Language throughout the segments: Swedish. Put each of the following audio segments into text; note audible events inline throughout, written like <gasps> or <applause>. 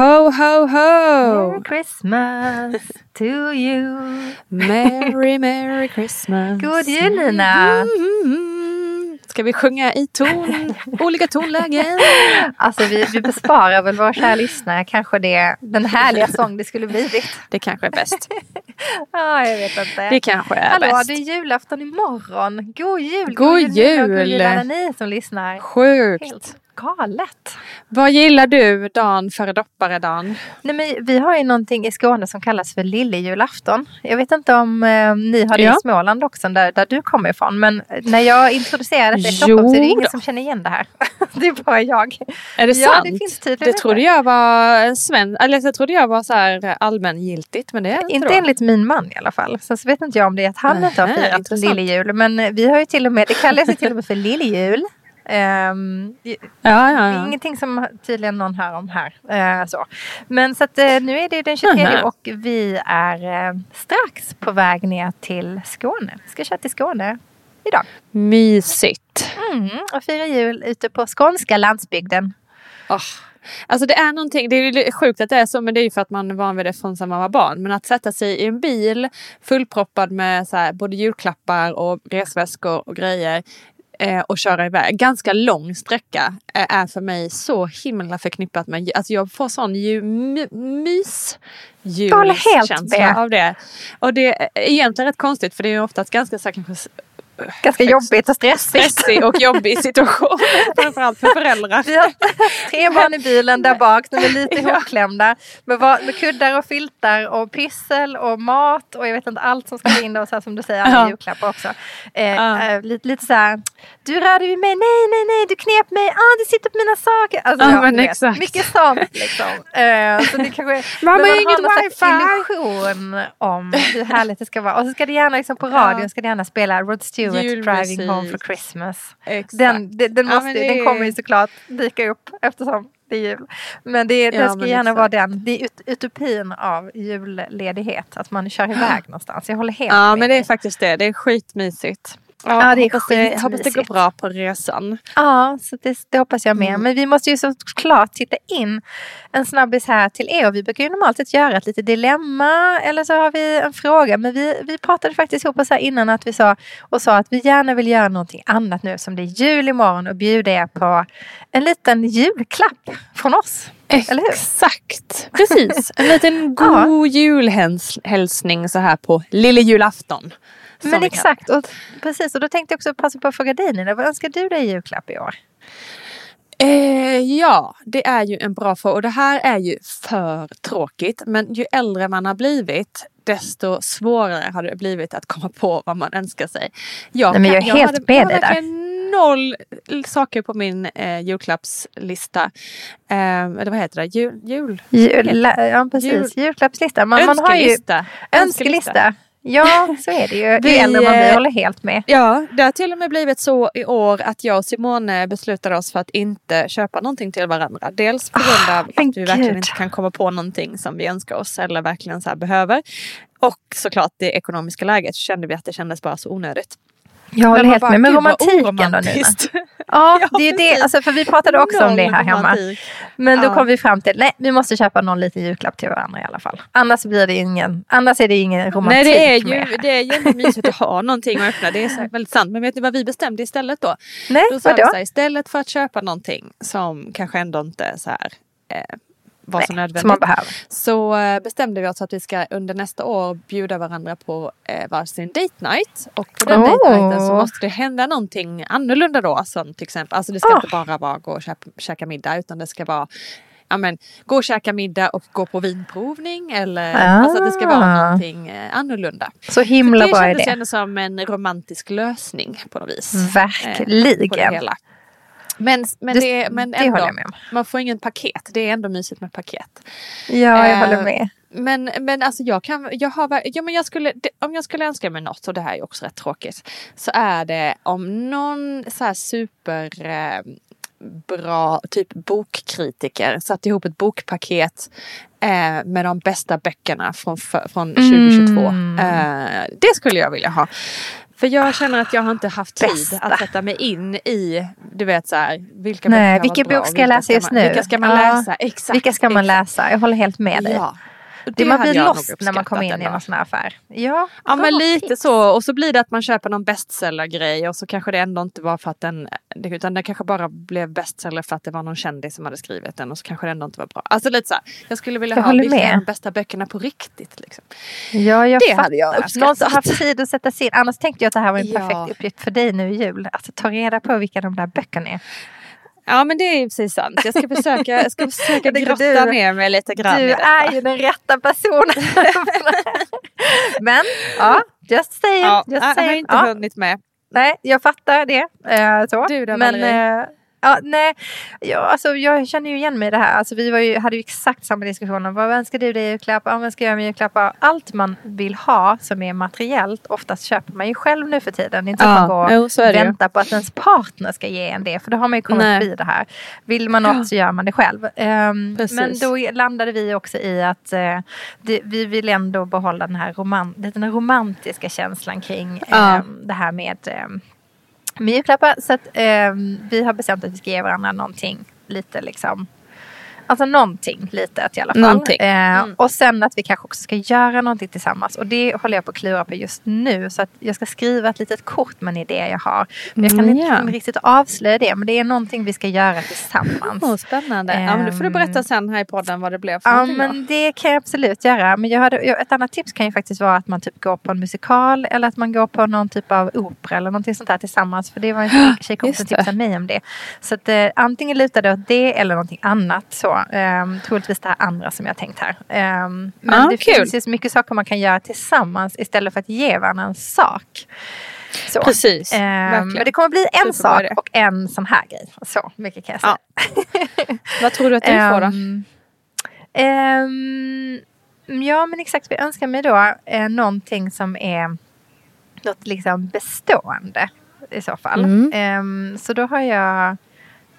Ho, ho, ho! Merry Christmas to you. Merry, merry Christmas. God jul Nina! Mm. Ska vi sjunga i ton, olika tonlägen? Alltså vi, vi besparar väl våra kära lyssnare kanske det, den härliga sång det skulle blivit. Det kanske är bäst. Ja, jag vet inte. Det kanske är Hallå, bäst. det är julafton imorgon. God jul! God Nina, och God jul. jul alla ni som lyssnar. Sjukt. Helt galet. Vad gillar du dan före dopparedan? Nej, men vi har ju någonting i Skåne som kallas för lillejulafton. Jag vet inte om eh, ni har det Ja. i Småland också, där, där du kommer ifrån. Men när jag introducerade detta i Stockholm så är det ingen då. som känner igen det här. <laughs> det är bara jag. Är det Ja, sant? det finns Det inte. trodde jag var en sven... Eller jag trodde jag var så här allmängiltigt, men det är det inte Inte då. enligt min man i alla fall. Sen så vet inte jag om det är att han inte har firat lillejul. Men vi har ju till och med, det kallas ju till och med för lillejul. Um, Ja, ja, ja. Ingenting som tydligen någon hör om här. Eh, så. Men så att eh, nu är det den 23 Nähä. och vi är eh, strax på väg ner till Skåne. Vi ska köra till Skåne idag. Mysigt. Mm, och fira jul ute på skånska landsbygden. Oh. Alltså det är någonting, det är sjukt att det är så men det är ju för att man är van vid det från var barn. Men att sätta sig i en bil fullproppad med så här, både julklappar och resväskor och grejer eh, och köra iväg. Ganska lång sträcka eh, är för mig så himla förknippat med, alltså jag får sån ju, my, mys julkänsla av det. Och det är egentligen rätt konstigt för det är ju oftast ganska så här, kanske Ganska jobbigt och stressigt. stressig och jobbig situation. <laughs> Framförallt för föräldrar. Vi har tre barn i bilen där bak, de är lite <laughs> ihopklämda. Med, med kuddar och filtar och pyssel och mat och jag vet inte allt som ska in och så här, som du säger, alla Ja. julklappar också. Eh, Ja. eh, lite, lite så här, du rörde vid mig, nej nej nej, du knep mig, ah, du sitter på mina saker. Alltså, Ja, men vet, exakt. Mycket sånt liksom. Eh, så det kanske, <laughs> Mamma, men man inget har någon slags illusion om hur härligt det ska vara. Och så ska det gärna liksom på radion ska det gärna spela Rod Stewart Julmusik. Driving Home for Christmas. Exakt. Den, den, den, Ja, måste, men det den kommer ju såklart dyka upp eftersom det är jul. Men det, Ja, det ska men gärna exakt. vara den. Det är ut, utopin av julledighet. Att man kör iväg <gasps> någonstans. Jag håller helt Ja med men det är faktiskt det. Det är skitmysigt. Ja, det är hoppas, det, hoppas det går bra på resan. Ja, så det, det hoppas jag med. Mm. Men vi måste ju såklart titta in en snabbis här till er. Och vi brukar ju normalt sett göra ett litet dilemma eller så har vi en fråga. Men vi, vi pratade faktiskt ihop oss här innan att vi sa, och sa att vi gärna vill göra någonting annat nu som det är jul imorgon och bjuda er på en liten julklapp från oss. Exakt, precis. En liten <laughs> god julhälsning så här på lille julafton. Men exakt, och, precis. Och då tänkte jag också passa på att fråga dig Nina, vad önskar du dig i julklapp i år? Eh, ja, det är ju en bra fråga och det här är ju för tråkigt. Men ju äldre man har blivit desto svårare har det blivit att komma på vad man önskar sig. Jag, Nej, men jag är helt hade, med jag dig där. Noll saker på min eh, julklappslista. Eh, eller vad heter det? Jul? jul Jul, ja, precis. Julklappslista. Man, man har ju önskelista. önskelista. Ja, så är det ju. Ju <laughs> Vi, äldre man blir, eh, håller helt med. Ja, det har till och med blivit så i år att jag och Simone beslutade oss för att inte köpa någonting till varandra. Dels på grund av Ah, men att vi verkligen gud. inte kan komma på någonting som vi önskar oss eller verkligen så behöver. Och såklart det ekonomiska läget kände vi att det kändes bara så onödigt. Jag håller helt bara, med. Men "Gud, vad romantiken då Nina? oromantiskt." <laughs> <laughs> Ja, det är det. Alltså, för vi pratade också om det här hemma. Men då Ja. kom vi fram till, nej vi måste köpa någon liten julklapp till varandra i alla fall. Annars blir det ingen, annars är det ingen romantik Nej det är ju, det är ju ändå mysigt att ha någonting att öppna. Det är så väldigt sant. Men vet ni vad vi bestämde istället då? Nej, Då sa vi vadå? så här, istället för att köpa någonting som kanske ändå inte är så här eh, så Nej, nödvändigt. som man behöver. Så eh, bestämde vi oss att vi ska under nästa år bjuda varandra på eh, varsin date night. Och på den Åh. date nighten så måste det hända någonting annorlunda då. Som till exempel, alltså det ska Ah. inte bara vara gå och käka, käka middag utan det ska vara ja, men, gå och käka middag och gå på vinprovning. Eller Ah. alltså att det ska vara någonting eh, annorlunda. Så himla det bra kändes idé. ändå som en romantisk lösning på något vis. Mm, eh, på det Verkligen. hela. Men, men, Det- det, men det ändå, håller jag med om. man får ingen paket. Det är ändå mysigt med paket. Ja, jag Eh, håller med. Men, men alltså jag kan, jag har, ja, men jag skulle, det, om jag skulle önska mig något, och det här är också rätt tråkigt, så är det om någon så här super eh, bra typ bokkritiker satt ihop ett bokpaket eh, med de bästa böckerna från, för, från 2022. Mm. Eh, det skulle jag vilja ha. För jag känner att jag har inte haft tid Bästa. att sätta mig in i, du vet så här, vilka Nej, böcker vilken bok ska jag läsa just nu? Vilka ska man Ja. läsa? Exakt. Vilka ska man exakt. läsa? Jag håller helt med dig. Ja. Det man blir lost när man kommer in uppskattat i ändå. en sån här affär. Ja, Ja men lite tips. så och så blir det att man köper någon bestsellergrej och så kanske det ändå inte var för att den det- utan det kanske bara blev bestseller för att det var någon kändis som hade skrivit den och så kanske det ändå inte var bra. Alltså lite så här, jag skulle vilja Jag ha vilka är med. de bästa böckerna på riktigt. Liksom. Ja, jag Det fattar. hade jag Någon som haft tid att sätta sig in. Annars tänkte jag att det här var en Ja. perfekt uppgift för dig nu i jul. Att ta reda på vilka de där böckerna är. Ja men det är ju precis sant. Jag ska försöka, jag ska försöka <laughs> grotta du- ner mig lite grann Du är ju den rätta personen. <laughs> Men ja, just saying. Ja, just jag har saying. inte Ja, hunnit med. nej, jag fattar det. Eh, så. Du då, Men Valerie? eh, ja, nej, ja, alltså, jag känner ju igen mig i det här. Alltså, vi var ju, hade ju exakt samma diskussion om vad önskar du dig i julklapp? Ja, vad ska jag med julklappar? Allt man vill ha som är materiellt, oftast köper man ju själv nu för tiden. Det är inte Ja, att man går jo, och väntar på att ens partner ska ge en det. För då har man ju kommit Nej. förbi det här. Vill man något så gör man det själv. Precis. men då landade vi också i att eh, det, vi vill ändå behålla den här roman, den romantiska känslan kring ehm, det här med ehm, med julklappar. Så att eh, vi har bestämt att vi ska ge varandra någonting lite liksom Alltså någonting litet i alla fall. Någonting. Eh, Mm. Och sen att vi kanske också ska göra någonting tillsammans. Och det håller jag på att klura på just nu. Så att jag ska skriva ett litet kort med en idé jag har. Men jag kan Mm, inte ja. liksom riktigt avslöja det. Men det är någonting vi ska göra tillsammans. Åh, spännande. ja, men då får du berätta sen här i podden vad det blev för Ja då. men det kan jag absolut göra. Men jag hade, ett annat tips kan ju faktiskt vara att man typ går på en musikal eller att man går på någon typ av opera eller någonting sånt där tillsammans. För det var en <gasps> tjej- tjejkompis som tipsade mig om det. Så att eh, antingen lutar det åt det eller någonting annat. Så, ehm, troligtvis det här andra som jag tänkt här. Ehm, men Ja, det kul. finns ju så mycket saker man kan göra tillsammans istället för att ge varandra en sak. Så. Precis, Ehm, verkligen. men det kommer bli en Superbra sak och en sån här grej. Så mycket kan jag säga. Ja. Vad tror du att du får då? Ehm, ja men exakt, vi önskar mig då eh, någonting som är något liksom bestående i så fall. Mm. Ehm, så då har jag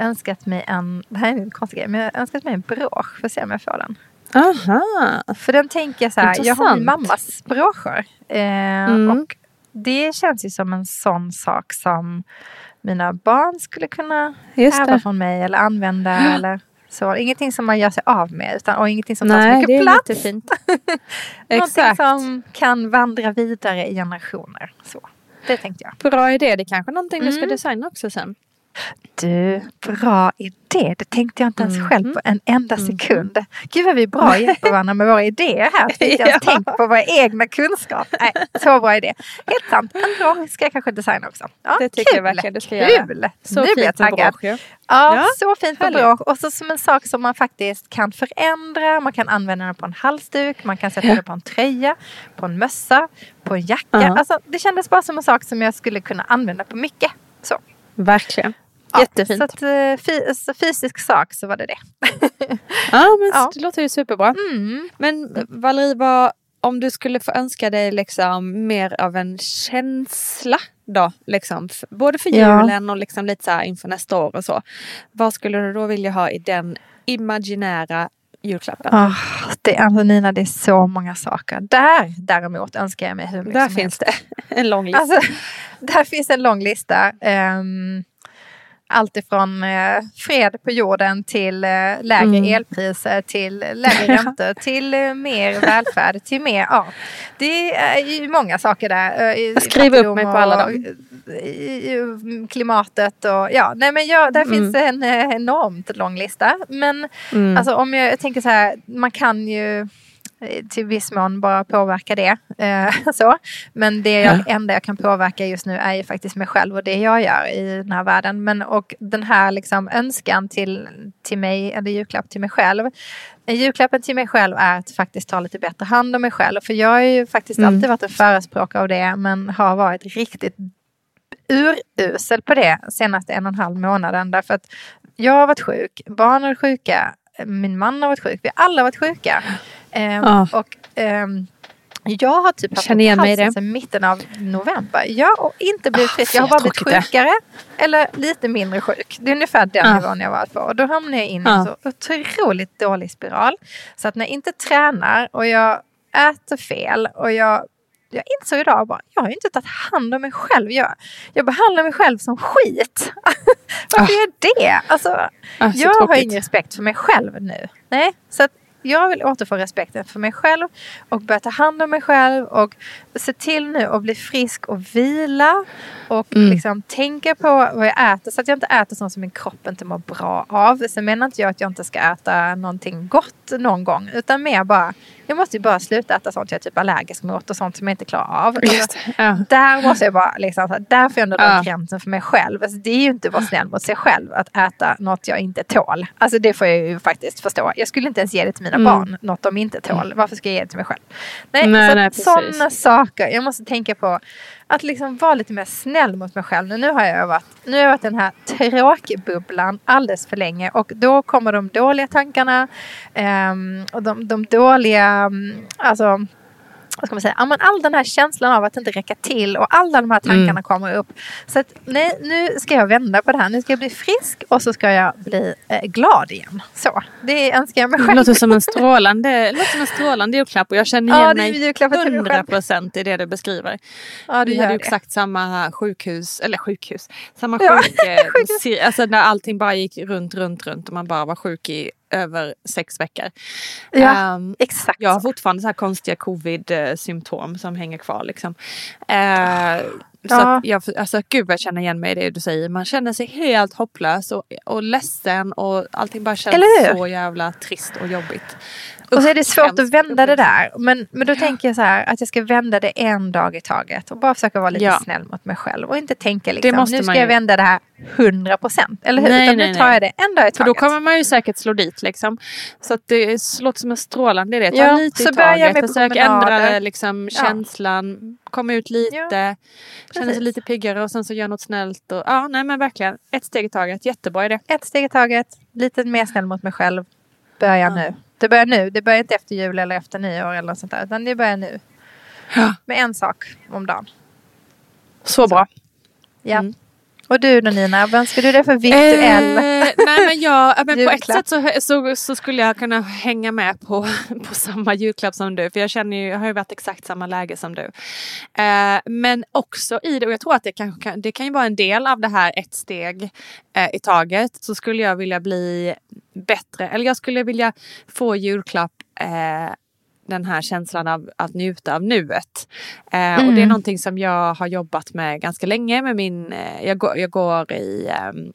önskat mig en, det här är en konstig grej, men jag har önskat mig en brosch. Får se om jag får den. Aha. För den tänker jag så här, jag har min Intressant. mammas broscher. Eh, Mm. Och det känns ju som en sån sak som mina barn skulle kunna ärva från mig eller använda. <gasps> Eller så. Ingenting som man gör sig av med utan, och ingenting som tar så Nej, mycket det är plats. jättefint. <laughs> Någonting som kan vandra vidare i generationer. Så. Det tänkte jag. Bra idé. Det är kanske är någonting du ska Mm. designa också sen. Du, bra idé. Det tänkte jag inte ens Mhm. själv på en enda sekund. Gud vad vi är bra <laughs> hjälper varandra med våra idéer här. Har inte ens Ja. tänkt på våra egna kunskap. Nej, så bra idé. Helt sant. En brosch ska jag kanske designa också. Ja, Det tycker jag kul. verkligen du ska göra. Kul. Så nu blir jag taggad. Ja, Ja, så fint med brosch. Och så som en sak som man faktiskt kan förändra. Man kan använda den på en halsduk. Man kan sätta den på en tröja. På en mössa. På en jacka. Ja. Alltså, det kändes bara som en sak som jag skulle kunna använda på mycket. Så. Verkligen. Ja, Jättefint. Så att, eh, fi- så fysisk sak så var det det. <laughs> Ja, men Ja. det låter ju superbra. Mm. Men Valerie, vad, om du skulle få önska dig liksom mer av en känsla då, liksom, både för Ja. julen och liksom lite så inför nästa år och så. Vad skulle du då vilja ha i den imaginära julklappen? Ah, det, alltså Nina, det är så många saker. Där däremot önskar jag mig hur mycket Där som finns helst. det <laughs> en lång lista. Alltså, <laughs> där finns en lång lista. Um, allt ifrån eh, fred på jorden till eh, lägre Mm. elpriser till lägre <laughs> räntor till eh, mer välfärd till mer, ja. Det är ju många saker där. eh, Jag skriver upp mig på alla dem. i- Klimatet och ja, nej men ja, där Mm. finns en eh, enormt lång lista. Men Mm. Alltså om jag, jag tänker så här, man kan ju till viss mån bara påverka det. Eh, <laughs> så. Men det jag, enda jag kan påverka just nu är ju faktiskt mig själv och det jag gör i den här världen. Men, och den här liksom önskan till, till mig, eller julklapp till mig själv. Julklappen till mig själv är att faktiskt ta lite bättre hand om mig själv. För jag har ju faktiskt mm. alltid varit en förespråkare av det men har varit riktigt urusel på det senaste en och en halv månaden. Därför att jag har varit sjuk, barnen är sjuka, min man har varit sjuk, vi har alla varit sjuka. Um, oh. Och um, jag har typ haft ont halsen sedan mitten av november. Jag har inte blivit ah, frisk. Jag har bara blivit sjukare. Eller lite mindre sjuk. Det är ungefär den ah. nivån jag varit på. Och då hamnar jag in i en ah. så otroligt dålig spiral. Så att när jag inte tränar och jag äter fel och jag jag insåg idag bara, jag har ju inte tagit hand om mig själv. Jag, jag behandlar mig själv som skit. <laughs> Varför ah. gör jag det? Alltså, ah, jag tråkigt. har ingen respekt för mig själv nu. Nej, så att jag vill återfå respekten för mig själv och börja ta hand om mig själv och se till nu att bli frisk och vila och mm. liksom tänka på vad jag äter så att jag inte äter sånt som min kropp inte mår bra av. Sen menar inte jag att jag inte ska äta någonting gott någon gång utan mer bara jag måste ju bara sluta äta sånt jag är typ allergisk mot och sånt som jag inte klarar av. Just, ja. Där måste jag bara, liksom, där får jag ändå dra gränsen för mig själv. Alltså, det är ju inte att vara snäll mot sig själv att äta något jag inte tål. Alltså det får jag ju faktiskt förstå. Jag skulle inte ens ge det till mina mm. barn, något de inte tål. Mm. Varför ska jag ge det till mig själv? Nej, nej, så nej sådana saker. Jag måste tänka på att liksom vara lite mer snäll mot mig själv. Nu har jag varit, nu har jag varit den här tråkbubblan alldeles för länge och då kommer de dåliga tankarna um, och de, de dåliga, um, alltså vad ska man säga, all den här känslan av att inte räcka till och alla de här tankarna mm. kommer upp. Så att, nej, nu ska jag vända på det här. Nu ska jag bli frisk och så ska jag bli eh, glad igen. Så, det önskar jag mig själv. Det låter som en <laughs> strålande, låter som en strålande julklapp och jag känner igen ja, mig hundra procent i det du beskriver. Ja, du Vi hade ju exakt samma sjukhus, eller sjukhus, samma sjuk, <laughs> ja, alltså när allting bara gick runt, runt, runt och man bara var sjuk i över sex veckor. Ja, um, exakt. Jag har fortfarande så här konstiga covid-symptom som hänger kvar. Liksom. Uh, så ja. jag, alltså, gud vad jag känner igen mig i det du säger. Man känner sig helt hopplös och, och ledsen och allting bara känns så jävla trist och jobbigt. Och så är det svårt att vända det där. Men, men då ja. tänker jag så här att jag ska vända det en dag i taget. Och bara försöka vara lite ja. snäll mot mig själv. Och inte tänka liksom, nu ska jag vända det här 100 procent. Eller hur? Nej, Utan nej, nu tar jag det en dag i taget. För då kommer man ju säkert slå dit liksom. Så att det låter som en strålande idé. Ta ja, lite så i taget. Försök ändra liksom, känslan. Kom ut lite. Ja, känna sig lite piggare och sen så gör något snällt. Och, ja, nej men verkligen. Ett steg i taget. Jättebra idé. Ett steg i taget. Lite mer snäll mot mig själv. Börja ja. nu. Det börjar nu. Det börjar inte efter jul eller efter nyår eller något sånt där. Utan det börjar nu. Ja. Med en sak om dagen. Så bra. Ja. Mm. Och du då Nina, vad önskar du dig för virtuell eh, Nej men jag, men <laughs> på ett sätt så, så, så, skulle jag kunna hänga med på, <laughs> på samma julklapp som du. För jag känner ju, jag har ju varit exakt samma läge som du. Eh, men också i det, och jag tror att det kan, det kan ju vara en del av det här ett steg eh, i taget. Så skulle jag vilja bli bättre, eller jag skulle vilja få julklapp eh, den här känslan av att njuta av nuet. Eh, mm. Och det är mm. någonting som jag har jobbat med ganska länge med min, eh, jag, går, jag går i ehm,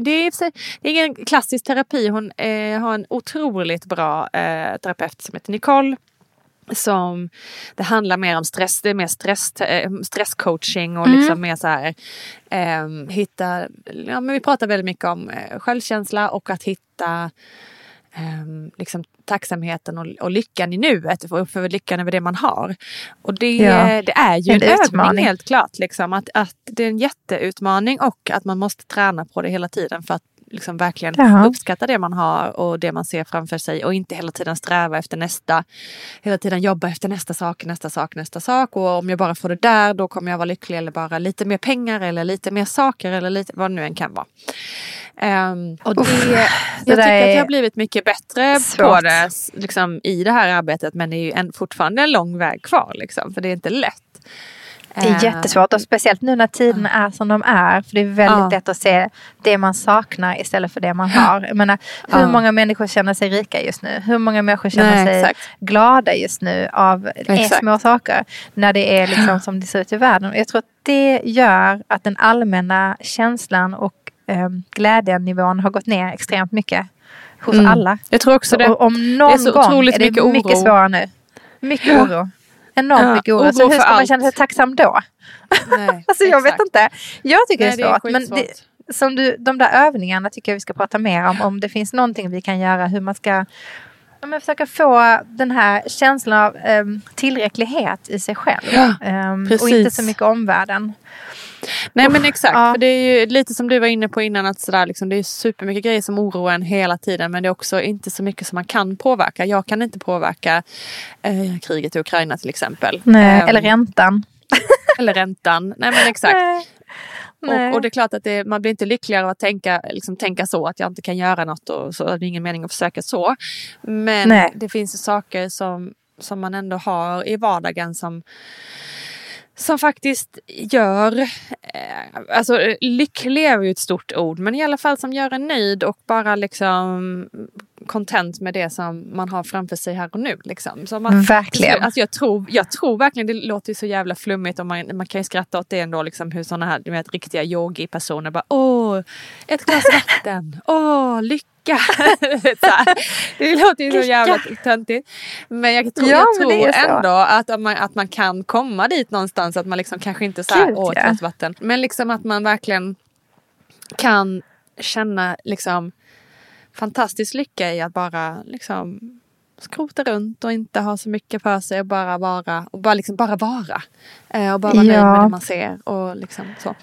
det är, det är ingen klassisk terapi. Hon eh, har en otroligt bra eh, terapeut som heter Nicole som det handlar mer om stress, det är mer stress, eh, stresscoaching och mm. liksom mer så här eh, hitta, ja men vi pratar väldigt mycket om eh, självkänsla och att hitta eh, liksom tacksamheten och, och, lyckan i nuet, för, för lyckan över det man har. Och det, ja. det är ju en, en övning helt klart. Liksom, att, att det är en jätteutmaning och att man måste träna på det hela tiden för att liksom verkligen Jaha. uppskatta det man har och det man ser framför sig och inte hela tiden sträva efter nästa. Hela tiden jobba efter nästa sak, nästa sak, nästa sak och om jag bara får det där då kommer jag vara lycklig eller bara lite mer pengar eller lite mer saker eller lite vad det nu än kan vara. Um, och det, Uff, jag det tycker att jag har blivit mycket bättre svårt. på det liksom, i det här arbetet men det är ju en, fortfarande en lång väg kvar liksom, för det är inte lätt. Det är eh. jättesvårt och speciellt nu när tiderna är som de är. För det är väldigt ja. lätt att se det man saknar istället för det man har. Jag menar, hur ja. många människor känner sig rika just nu? Hur många människor känner Nej, sig exakt. glada just nu av små saker? När det är liksom som det ser ut i världen. Jag tror att det gör att den allmänna känslan och eh, glädjenivån har gått ner extremt mycket. hos Mm. alla. Jag tror också det. Och om Det är någon så gång är det mycket mycket, oro. svårare nu. Mycket Ja. oro. Enormt Ja, mycket oro. oro Så hur för ska man allt. känna sig tacksam då? Nej, <laughs> Alltså jag vet exakt. inte. Jag tycker Nej, det är svårt. men skitsvårt. det, som du, de där övningarna tycker jag vi ska prata mer om. Om det finns någonting vi kan göra. Hur man ska men försöka få den här känslan av em, tillräcklighet i sig själv. Ja, Em, och inte så mycket omvärlden. Nej men exakt, Ja. för det är ju lite som du var inne på innan att sådär, liksom, det är supermycket grejer som oroar en hela tiden men det är också inte så mycket som man kan påverka. Jag kan inte påverka eh, kriget i Ukraina till exempel. Nej, Ehm, eller räntan. <laughs> eller räntan. Nej men exakt. Nej. Och, och det är klart att det, man blir inte lyckligare av att tänka, liksom, tänka så att jag inte kan göra något och så är det ingen mening att försöka så. Men Nej. det finns ju saker som, som man ändå har i vardagen som som faktiskt gör, eh, alltså lycklig är ju ett stort ord, men i alla fall som gör en nöjd och bara liksom content med det som man har framför sig här och nu. Liksom. Så man, Verkligen. Alltså jag, tror, jag tror verkligen, det låter ju så jävla flummigt och man, man kan ju skratta åt det ändå, liksom, hur sådana här du vet, riktiga yogi-personer bara åh, ett glas vatten, åh, lycka. <laughs> Här. det låter ju så jävla töntigt. Men jag tror, Ja, jag tror ändå att, man, att man kan komma dit någonstans, att man liksom kanske inte så här, Gud, åh, ja. vatten. Men liksom att man verkligen kan känna liksom fantastisk lycka i att bara liksom skrota runt och inte ha så mycket för sig och bara vara och bara liksom bara vara. Eh, och bara vara nöjd Ja. med det man ser och liksom så.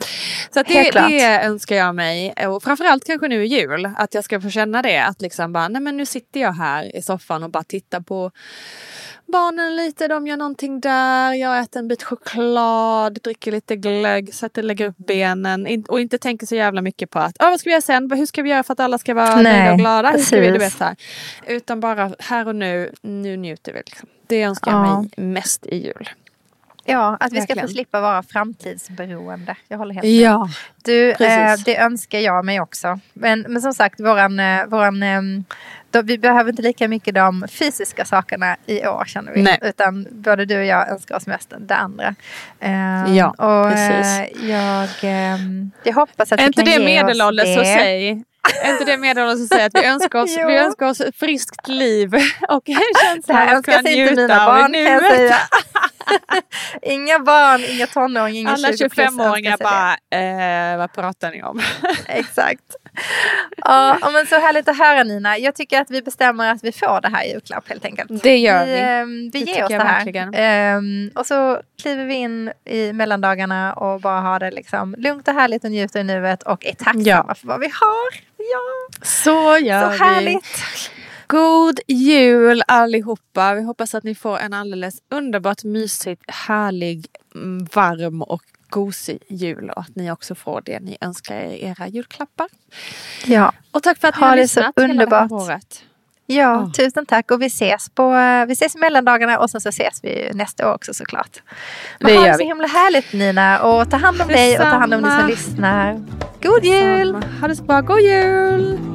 Så att det, det önskar jag mig och framförallt kanske nu i jul att jag ska få känna det att liksom bara nej men nu sitter jag här i soffan och bara tittar på barnen lite, de gör någonting där, jag äter en bit choklad, dricker lite glögg, sätter, lägger upp benen in, och inte tänker så jävla mycket på att ah, vad ska vi göra sen, hur ska vi göra för att alla ska vara nöjda och glada, hur ska vi, du vet, så här. Utan bara här och nu, nu njuter vi. Liksom. Det önskar jag Ja. mig mest i jul. Ja, att vi ska få slippa vara framtidsberoende. Jag håller helt med. Ja, Du, eh, det önskar jag mig också. Men, men som sagt, våran, eh, våran, ehm, då, vi behöver inte lika mycket de fysiska sakerna i år känner vi. Nej. Utan både du och jag önskar oss mest det andra. Ehm, Ja, och, precis. eh, jag, ehm, jag hoppas att är vi inte kan det ge oss det. så säg är inte det medelålders att säga att vi önskar oss, <laughs> vi önskar oss ett friskt liv och en känsla av att kunna sig inte njuta mina barn kan jag säga. <laughs> inga barn, inga tonåringar, inga Alla 20 plus 25-åringar önskar sig det. bara, eh, vad pratar ni om? Exakt. <laughs> Ja, men så härligt att höra Nina. Jag tycker att vi bestämmer att vi får det här i julklapp helt enkelt. Det gör vi. vi. ehm, vi Det ger oss det här. verkligen. Ehm, och så kliver vi in i mellandagarna och bara har det liksom lugnt och härligt och njuter i nuet och är tacksamma Ja. för vad vi har. Ja, Så gör så härligt. God jul allihopa! Vi hoppas att ni får en alldeles underbart mysigt, härlig, mm, varm och gosig jul och att ni också får det ni önskar er i era julklappar. Ja, Och tack för att ni Ha har det så lyssnat hela det underbart. här året. ja Ja. tusen tack och vi ses, på, vi ses i mellandagarna och sen så ses vi nästa år också såklart. Men Det ha gör det så vi. himla härligt Nina och ta hand om dig och ta hand om ni som Detsamma. lyssnar. God jul! Ha det så bra, god jul!